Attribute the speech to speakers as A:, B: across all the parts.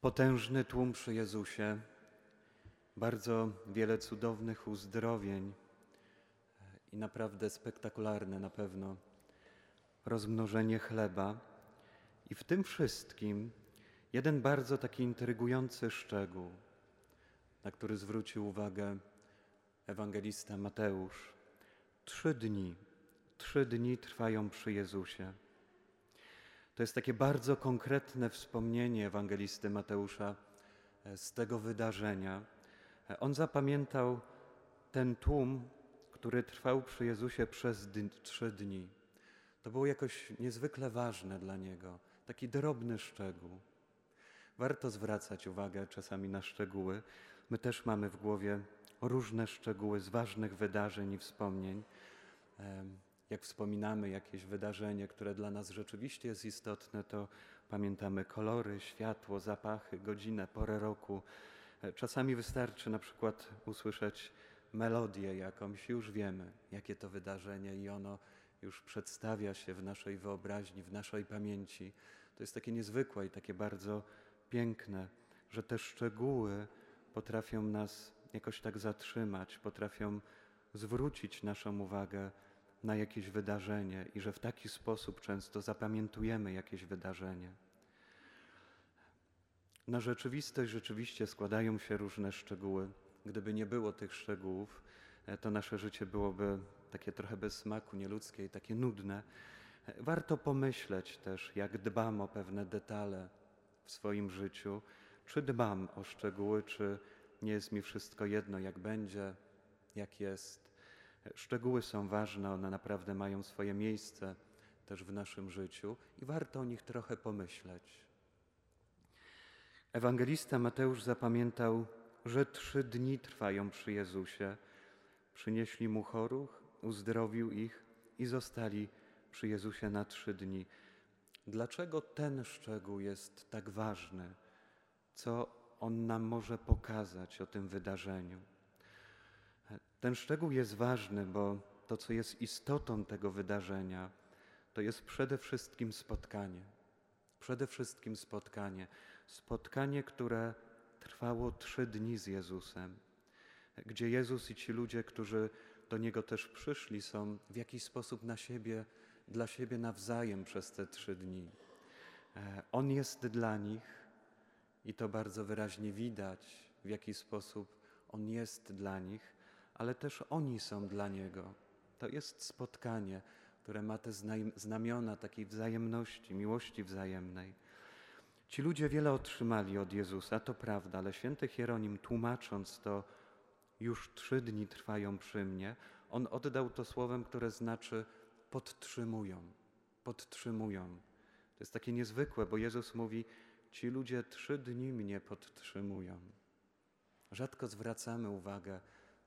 A: Potężny tłum przy Jezusie, bardzo wiele cudownych uzdrowień i naprawdę spektakularne na pewno rozmnożenie chleba. I w tym wszystkim jeden bardzo taki intrygujący szczegół, na który zwrócił uwagę ewangelista Mateusz. Trzy dni, trzy dni trwają przy Jezusie. To jest takie bardzo konkretne wspomnienie ewangelisty Mateusza e, z tego wydarzenia. E, on zapamiętał ten tłum, który trwał przy Jezusie przez trzy dni. To było jakoś niezwykle ważne dla niego, taki drobny szczegół. Warto zwracać uwagę czasami na szczegóły. My też mamy w głowie różne szczegóły z ważnych wydarzeń i wspomnień jak wspominamy jakieś wydarzenie, które dla nas rzeczywiście jest istotne, to pamiętamy kolory, światło, zapachy, godzinę, porę roku. E, czasami wystarczy na przykład usłyszeć melodię jakąś, już wiemy, jakie to wydarzenie, i ono już przedstawia się w naszej wyobraźni, w naszej pamięci. To jest takie niezwykłe i takie bardzo piękne, że te szczegóły potrafią nas jakoś tak zatrzymać, potrafią zwrócić naszą uwagę na jakieś wydarzenie i że w taki sposób często zapamiętujemy jakieś wydarzenie. Na rzeczywistość rzeczywiście składają się różne szczegóły. Gdyby nie było tych szczegółów, e, to nasze życie byłoby takie trochę bez smaku, nieludzkie i takie nudne. E, warto pomyśleć też, jak dbam o pewne detale w swoim życiu, czy dbam o szczegóły, czy nie jest mi wszystko jedno, jak będzie, jak jest. Szczegóły są ważne, one naprawdę mają swoje miejsce też w naszym życiu i warto o nich trochę pomyśleć. Ewangelista Mateusz zapamiętał, że trzy dni trwają przy Jezusie. Przynieśli mu choruch, uzdrowił ich i zostali przy Jezusie na trzy dni. Dlaczego ten szczegół jest tak ważny? Co on nam może pokazać o tym wydarzeniu? Ten szczegół jest ważny, bo to, co jest istotą tego wydarzenia, to jest przede wszystkim spotkanie. Przede wszystkim spotkanie. Spotkanie, które trwało trzy dni z Jezusem, gdzie Jezus i ci ludzie, którzy do Niego też przyszli, są w jakiś sposób na siebie, dla siebie nawzajem przez te trzy dni. E, On jest dla nich i to bardzo wyraźnie widać, w jaki sposób On jest dla nich ale też oni są dla Niego. To jest spotkanie, które ma te znamiona takiej wzajemności, miłości wzajemnej. Ci ludzie wiele otrzymali od Jezusa, to prawda, ale święty Hieronim, tłumacząc to, już trzy dni trwają przy mnie, on oddał to słowem, które znaczy podtrzymują, podtrzymują. To jest takie niezwykłe, bo Jezus mówi, ci ludzie trzy dni mnie podtrzymują. Rzadko zwracamy uwagę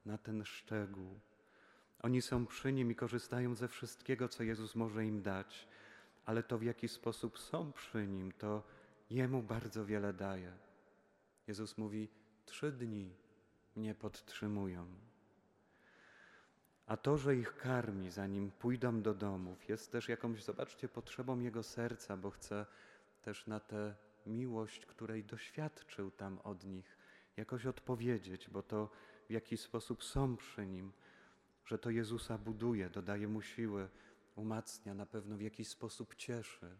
A: na ten szczegół. Oni są przy Nim i korzystają ze wszystkiego, co Jezus może im dać, ale to w jaki sposób są przy Nim, to Jemu bardzo wiele daje. Jezus mówi: Trzy dni mnie podtrzymują. A to, że ich karmi, zanim pójdą do domów, jest też jakąś, zobaczcie, potrzebą Jego serca, bo chce też na tę miłość, której doświadczył tam od nich, jakoś odpowiedzieć, bo to w jaki sposób są przy Nim, że to Jezusa buduje, dodaje Mu siły, umacnia, na pewno w jakiś sposób cieszy.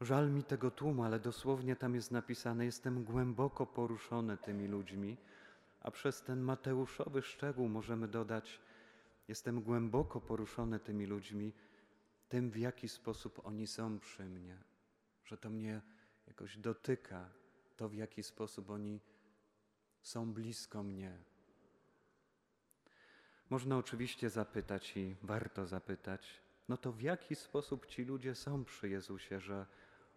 A: Żal mi tego tłumu, ale dosłownie tam jest napisane: Jestem głęboko poruszony tymi ludźmi, a przez ten Mateuszowy szczegół możemy dodać: Jestem głęboko poruszony tymi ludźmi, tym w jaki sposób oni są przy mnie, że to mnie jakoś dotyka, to w jaki sposób oni są blisko mnie. Można oczywiście zapytać i warto zapytać, no to w jaki sposób ci ludzie są przy Jezusie, że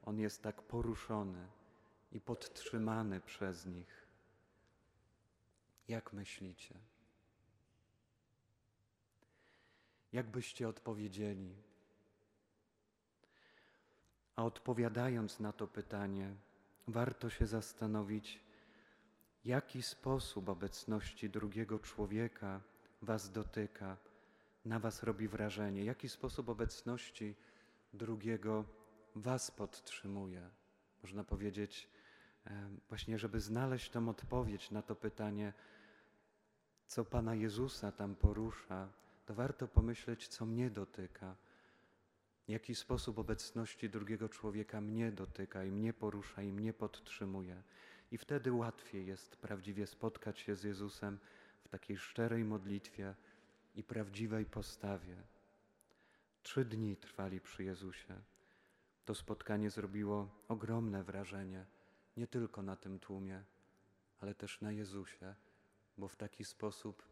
A: On jest tak poruszony i podtrzymany przez nich? Jak myślicie? Jak byście odpowiedzieli? A odpowiadając na to pytanie, warto się zastanowić, jaki sposób obecności drugiego człowieka Was dotyka, na Was robi wrażenie, jaki sposób obecności drugiego Was podtrzymuje. można powiedzieć, e, właśnie, żeby znaleźć tą odpowiedź na to pytanie, co Pana Jezusa tam porusza, to warto pomyśleć, co mnie dotyka, jaki sposób obecności drugiego człowieka mnie dotyka i mnie porusza i mnie podtrzymuje. I wtedy łatwiej jest prawdziwie spotkać się z Jezusem w takiej szczerej modlitwie i prawdziwej postawie. Trzy dni trwali przy Jezusie. To spotkanie zrobiło ogromne wrażenie nie tylko na tym tłumie, ale też na Jezusie, bo w taki sposób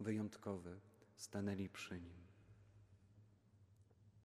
A: wyjątkowy stanęli przy nim.